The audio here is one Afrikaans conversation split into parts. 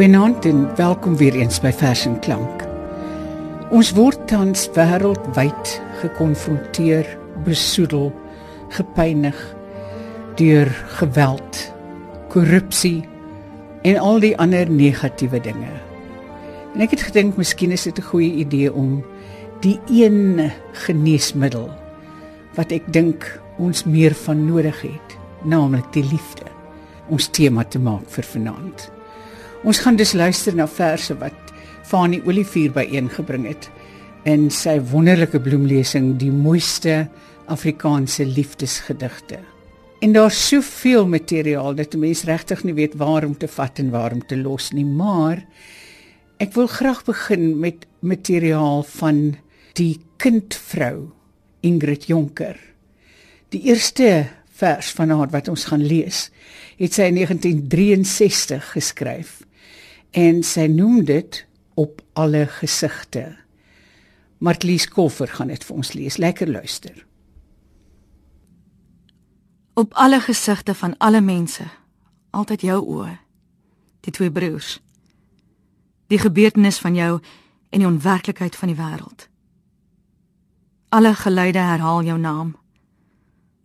Goeienaand en welkom weer eens by Vers en Klank. Ons word tans wêreldwyd gekonfronteer, besoedel, gepynig deur geweld, korrupsie en al die ander negatiewe dinge. En ek het gedink miskien is dit 'n goeie idee om die een geneesmiddel wat ek dink ons meer van nodig het, naamlik die liefde, ons tema te maak vir vanaand. Ons gaan dus luister na verse wat Fani Olivier byeengebring het in sy wonderlike bloemlesing die mooiste Afrikaanse liefdesgedigte. En daar's soveel materiaal dat 'n mens regtig nie weet waar om te vat en waar om te los nie, maar ek wil graag begin met materiaal van die kindvrou Ingrid Jonker. Die eerste vers van haar wat ons gaan lees, het sy in 1963 geskryf en sy noem dit op alle gesigte. Martlies Koffer gaan dit vir ons lees. Lekker luister. Op alle gesigte van alle mense, altyd jou oë, die twee broers. Die gebeurtenis van jou en die onwerklikheid van die wêreld. Alle geluide herhaal jou naam.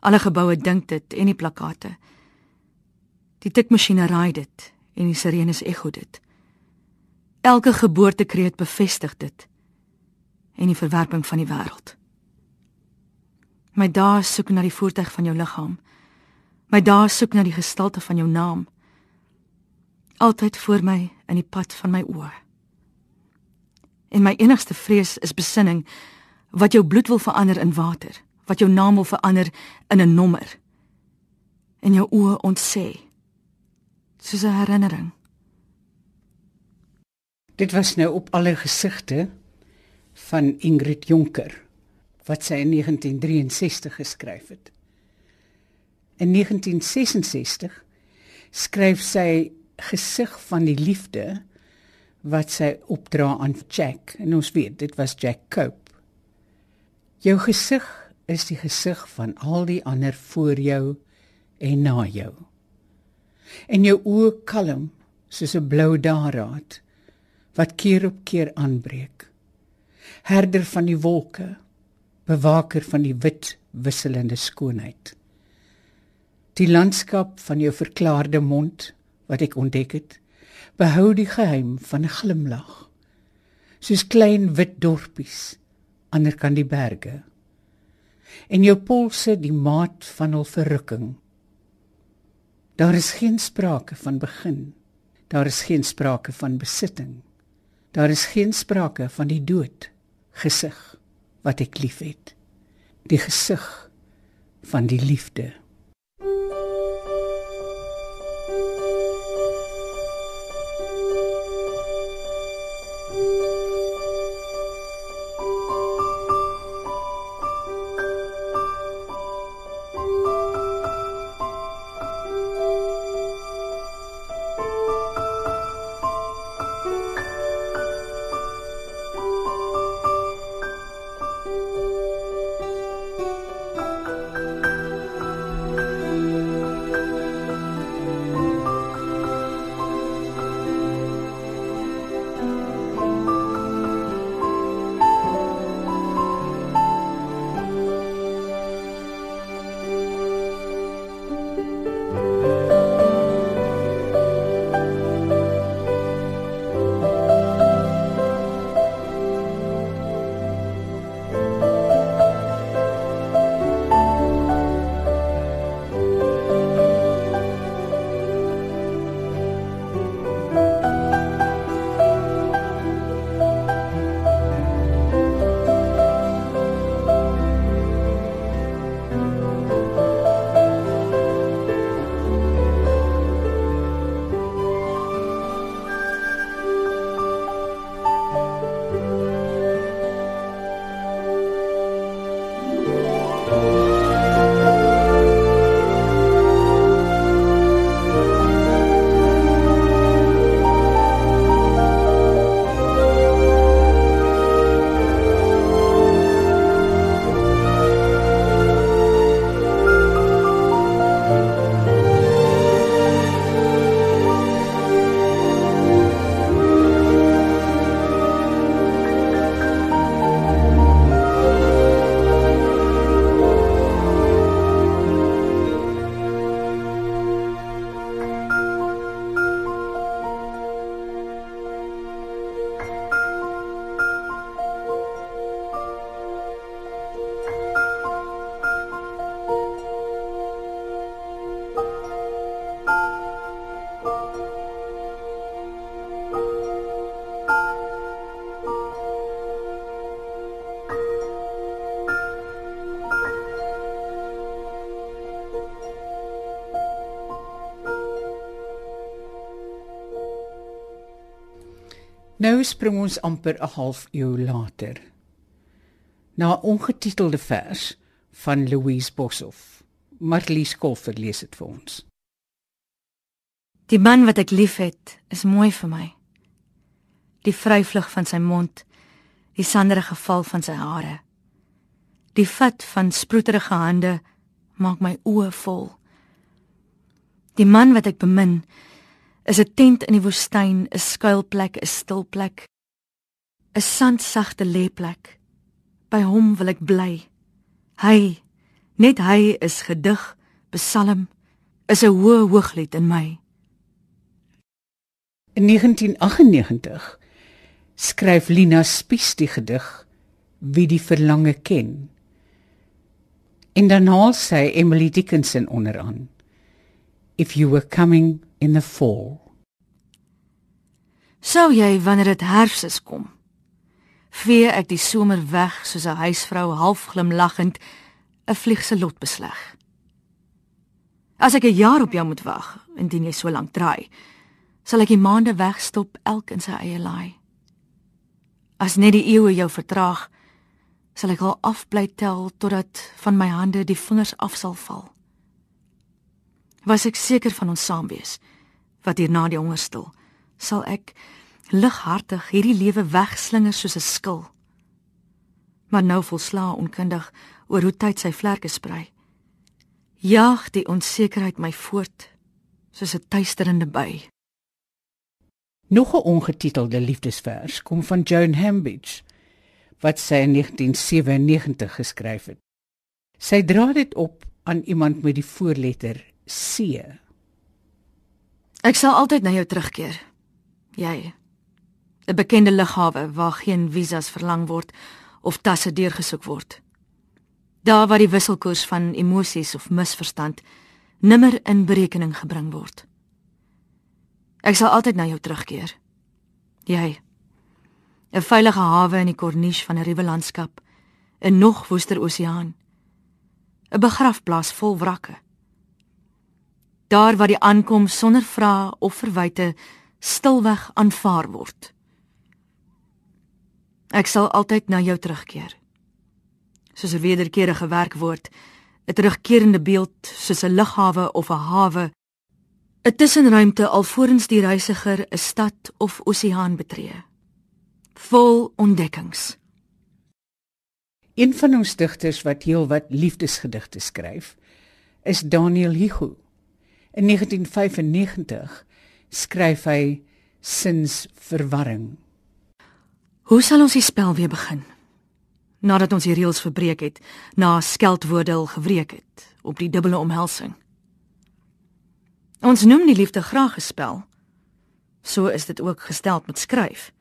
Alle geboue dink dit en die plakkate. Die tikmasjiene raai dit en die sirenes ekho dit. Elke geboortekreet bevestig dit en die verwerping van die wêreld. My dae soek na die voertuig van jou liggaam. My dae soek na die gestalte van jou naam. Altyd voor my in die pad van my oë. En my enigste vrees is besinning wat jou bloed wil verander in water, wat jou naam wil verander in 'n nommer. En jou oë ontsê soos 'n herinnering. Dit was nou op alle gesigte van Ingrid Jonker wat sy in 1963 geskryf het. In 1966 skryf sy gesig van die liefde wat sy opdra aan Jack en ons weet dit was Jack Cope. Jou gesig is die gesig van al die ander voor jou en na jou. En jou oë kalm soos 'n blou daraad wat keer op keer aanbreek. Herder van die wolke, bewaker van die wit wisselende skoonheid. Die landskap van jou verklaarde mond wat ek ontdek het, behou die geheim van 'n glimlag. Soos klein wit dorpies ander kan die berge. En jou polse die maat van hul verrukking. Daar is geen sprake van begin. Daar is geen sprake van besitting. Daar is geen sprake van die dood gesig wat ek liefhet. Die gesig van die liefde. Nou spring ons amper 'n half eeu later. Na 'n ongetitelde vers van Louise Boshoff. Marlies Kolfer lees dit vir ons. Die man wat ek liefhet, is mooi vir my. Die vryvlug van sy mond, die sanderige val van sy hare. Die vat van sproeterige hande maak my oë vol. Die man wat ek bemin, is 'n tent in die woestyn, 'n skuilplek, 'n stilplek, 'n sandsagte lêplek. By hom wil ek bly. Hy, net hy is gedig, psalm, is 'n hoë hooglied in my. In 1998 skryf Lina Spies die gedig Wie die verlange ken. En dan haal sy Emily Dickinson onderaan. If you were coming in the fall. Sou jy wanneer dit herfs is kom? Vee ek die somer weg soos 'n huisvrou half glimlaggend 'n vlieg se lot besleg. As ek 'n jaar op jou moet wag, indien jy so lank draai, sal ek die maande wegstop elk in sy eie laai. As net die eeue jou vertraag, sal ek al afbly tel totdat van my hande die vingers af sal val. Was ek seker van ons saam wees, wat hier na die hongerstil, sal ek lighartig hierdie lewe wegslinger soos 'n skil. Maar nou volsla onkundig oor hoe tyd sy vlerke sprei. Jaag die onsekerheid my voort soos 'n tuisterende by. Nog 'n ongetitelde liefdesvers kom van Joan Hambidge wat sy in 1997 geskryf het. Sy dra dit op aan iemand met die voorletter C. Ek sal altyd na jou terugkeer. Jy. 'n Bekende lughawe waar geen visas verlang word of tasse deurgesoek word. Daar waar die wisselkoers van emosies of misverstand nimmer in berekening gebring word. Ek sal altyd na jou terugkeer. Jy. 'n Veilige hawe in die kornies van 'n ruwe landskap, 'n nog woester oseaan. 'n Begrafplaas vol wrakke daar waar die aankoms sonder vrae of verwyte stilweg aanvaar word. Ek sal altyd na jou terugkeer. Soos 'n wederkerige werkwoord, 'n terugkerende beeld soos 'n lughawe of 'n hawe, 'n tussenruimte alvorens die reisiger 'n stad of oseaan betree. Vol ontdekkings. Een van ons digters wat heelwat liefdesgedigte skryf, is Daniel Hugo. In 1995 skryf hy Sins verwarring. Hoe sal ons die spel weer begin? Nadat ons die reëls verbreek het, na skeldwoorde al gewreek het op die dubbele omhelsing. Ons noem die liefde graag 'n spel. So is dit ook gestel met skryf.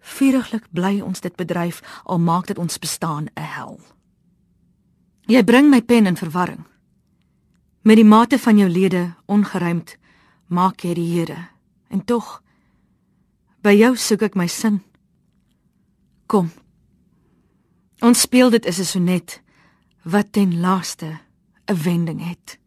Vuriglik bly ons dit bedryf al maak dit ons bestaan 'n hel. Jy bring my pen in verwarring. Met die mate van jou lede ongeruimd maak jy die Here. En tog by jou soek ek my sin. Kom. Ons speel dit is 'n sonnet wat ten laaste 'n wending het.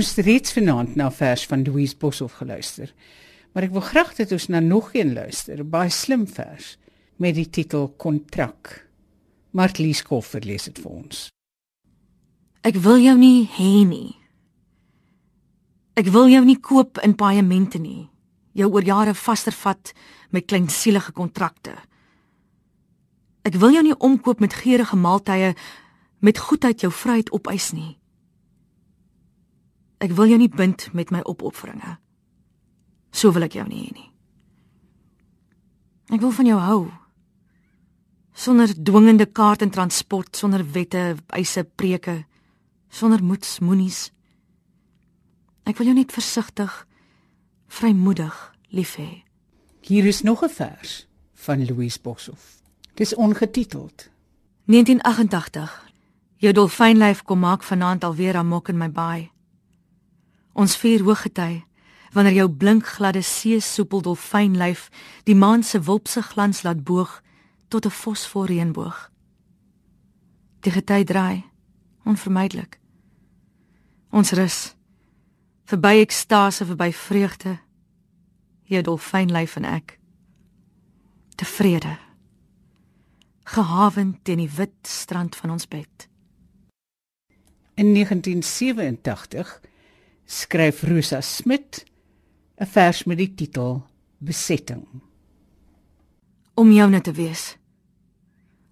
Ons het reeds vanaand na vers van Louise Boshoff geluister. Maar ek wil graag dat ons na nog een luister, 'n baie slim vers met die titel Kontrak. Martlies Koffer lees dit vir ons. Ek wil jou nie hê nie. Ek wil jou nie koop in paemente nie. Jou oor jare vastervat met kleinsielige kontrakte. Ek wil jou nie omkoop met geurende maaltye met goedheid jou vryheid opeis nie. Ek wil jou nie bind met my opofferinge. So wil ek jou nie hê nie. Ek wil van jou hou. Sonder dwingende kaart en transport, sonder wette, eise, preke, sonder moets, moenies. Ek wil jou net versigtig, vrymoedig lief hê. Hier is nog 'n vers van Louise Boshoff. Dis ongetiteld. 1988. Jou dolfynlyf kom maak vanaand alweer amok in my baai. Ons vier hoëgety wanneer jou blinkgladde see soepel dolfynlyf die maan se wulpse glans laat boog tot 'n fosfor reënboog. Die gety draai onvermydelik. Ons rus verby ekstase verby vreugde. Jou dolfynlyf en ek tevrede. Gehawen teen die wit strand van ons bed. In 1987 skryf Rosa Smit 'n vers met die titel Besetting. Om joune te wees.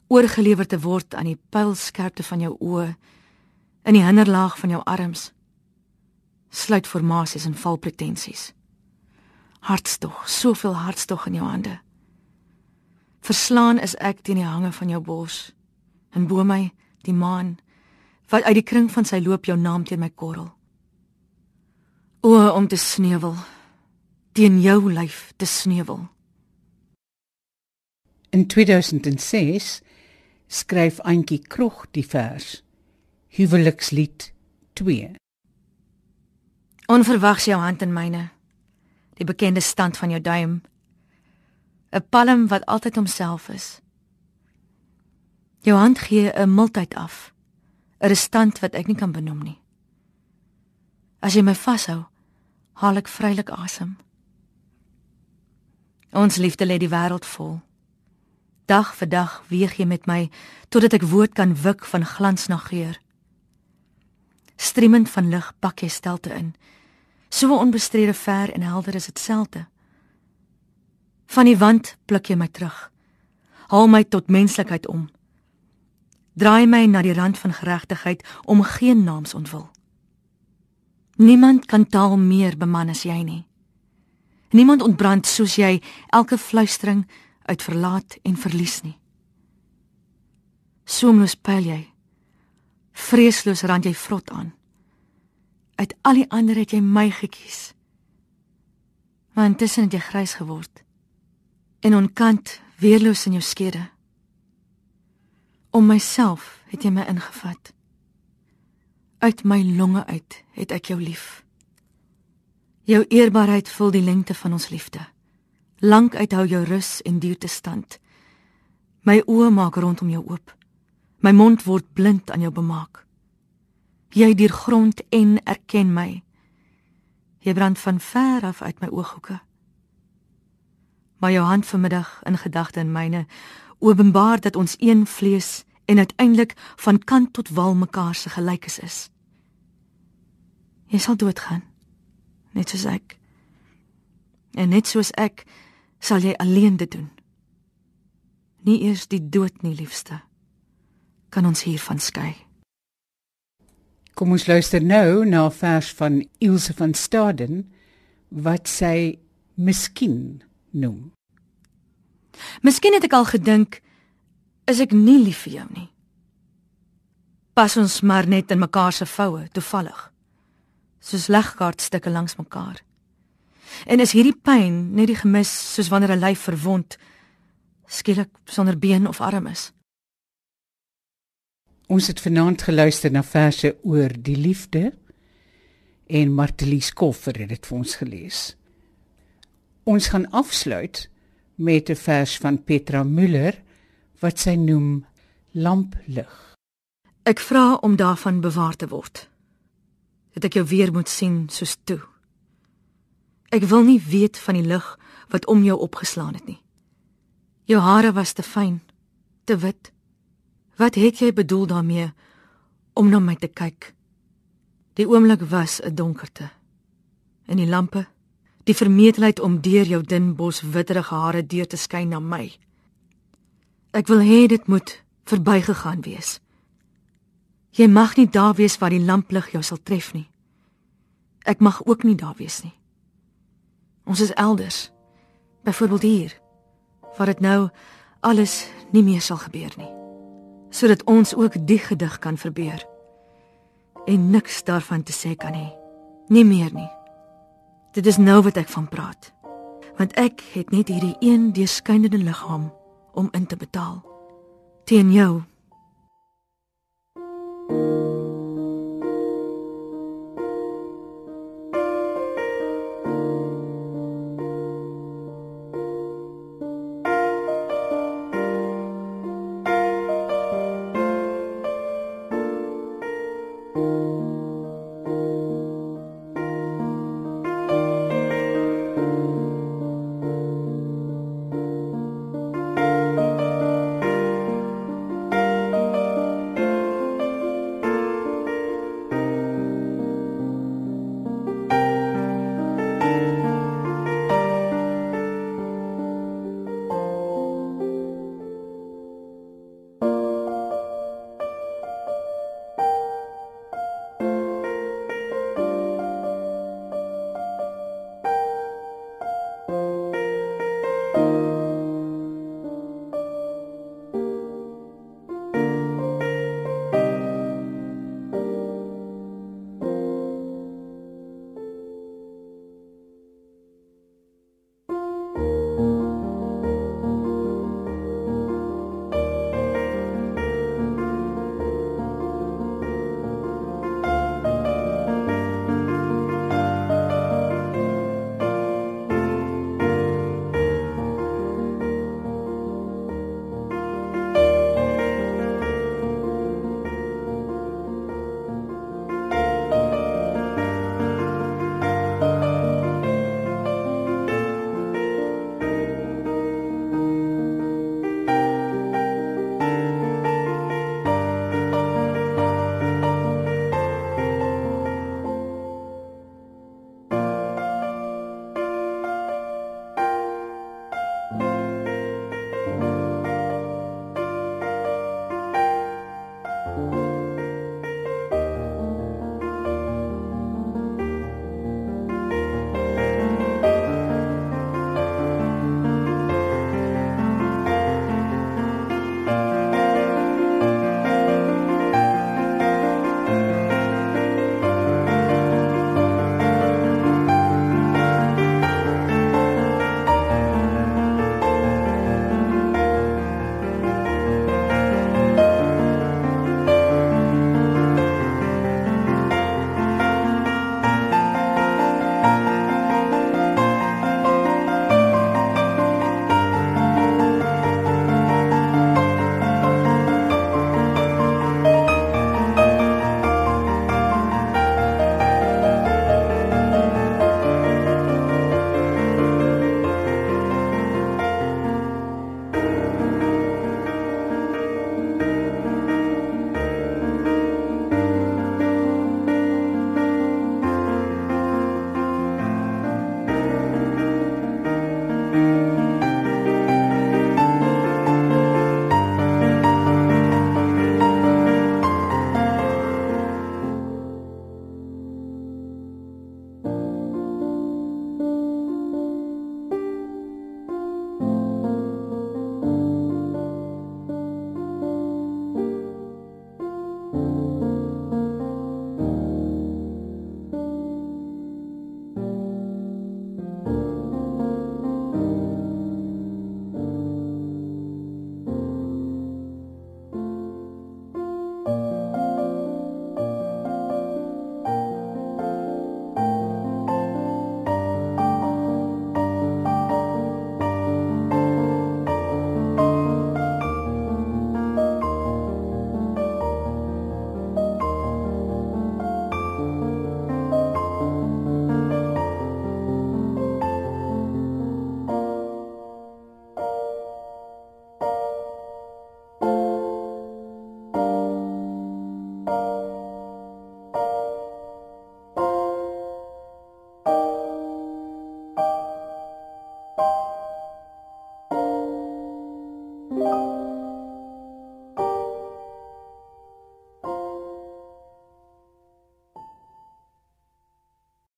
Oorgelewer te word aan die pylskerpte van jou oë in die hinderlaag van jou arms. Sluit formasies en val pretensies. Hartstog, soveel hartstog in jou hande. Verslaan is ek teen die hange van jou bors en bo my die maan wat uit die kring van sy loop jou naam teen my korrel. O om te sneuwel teen jou lyf te sneuwel. In 2006 skryf Antjie Krog die vers Huwelikslied 2. Onverwags jou hand in myne. Die bekende stand van jou duim. 'n Palm wat altyd homself is. Jou hand gee 'n mildheid af. 'n Restant wat ek nie kan benoem nie. As jy my vashou, haal ek vrylik asem. Ons liefde lê die wêreld vol. Dag vir dag weeg jy met my totdat ek woord kan wik van glans na geur. Streemend van lig pak jy stelte in. So onbestrede ver en helder is dit selte. Van die wand pluk jy my terug. Haal my tot menslikheid om. Draai my na die rand van geregtigheid om geen naams ontwil. Niemand kan taal meer beman as jy nie. Niemand ontbrand soos jy elke fluistering uit verlaat en verlies nie. Soemloos pyl jy. Vreesloos rand jy vrot aan. Uit al die ander het jy my gekies. Maar intussen het jy grys geword. En onkant weerloos in jou skede. Om myself het jy my ingevat. Uit my longe uit het ek jou lief. Jou eerbaarheid vul die lengte van ons liefde. Lank uithou jou rus en duur te stand. My oë maak rondom jou oop. My mond word blind aan jou bemaak. Jy deur grond en erken my. Jy brand van ver af uit my ooghoeke. Maar jou hand vanmiddag in gedagte in myne openbaar dat ons een vlees en uiteindelik van kant tot wal mekaar se gelykes is. Jy sal doodgaan, net soos ek. En net soos ek sal jy alleen dit doen. Nie eers die dood nie, liefste. Kan ons hiervan skei? Kom ons luister nou na 'n vers van Ilse van Staden wat sy miskien noem. Miskien het ek al gedink is ek nie lief vir jou nie. Pas ons maar net in mekaar se voue toevallig. Soos legkaartstukke langs mekaar. En is hierdie pyn net die gemis soos wanneer 'n lyf verwond skielik sonder been of arm is? Ons het vanaand geluister na verse oor die liefde en Martelies Koffer het dit vir ons gelees. Ons gaan afsluit met 'n vers van Petra Müller wat sy noem Lamplig. Ek vra om daarvan bewaar te word. dat ek jou weer moet sien soos toe. Ek wil nie weet van die lig wat om jou opgeslaan het nie. Jou hare was te fyn, te wit. Wat het jy bedoel daarmee om na my te kyk? Die oomblik was 'n donkerte. En die lampe, die vermetelheid om deur jou dun bos witterige hare deur te skyn na my. Ek wil hê dit moet verbygegaan wees. Jy mag nie daar wees waar die lamplig jou sal tref nie. Ek mag ook nie daar wees nie. Ons is elders. Byvoorbeeld hier waar dit nou alles nie meer sal gebeur nie. Sodat ons ook die gedig kan verbeur. En niks daarvan te sê kan hê. Nie meer nie. Dit is nou wat ek van praat. Want ek het net hierdie een deurskynende liggaam om in te betaal. Teen jou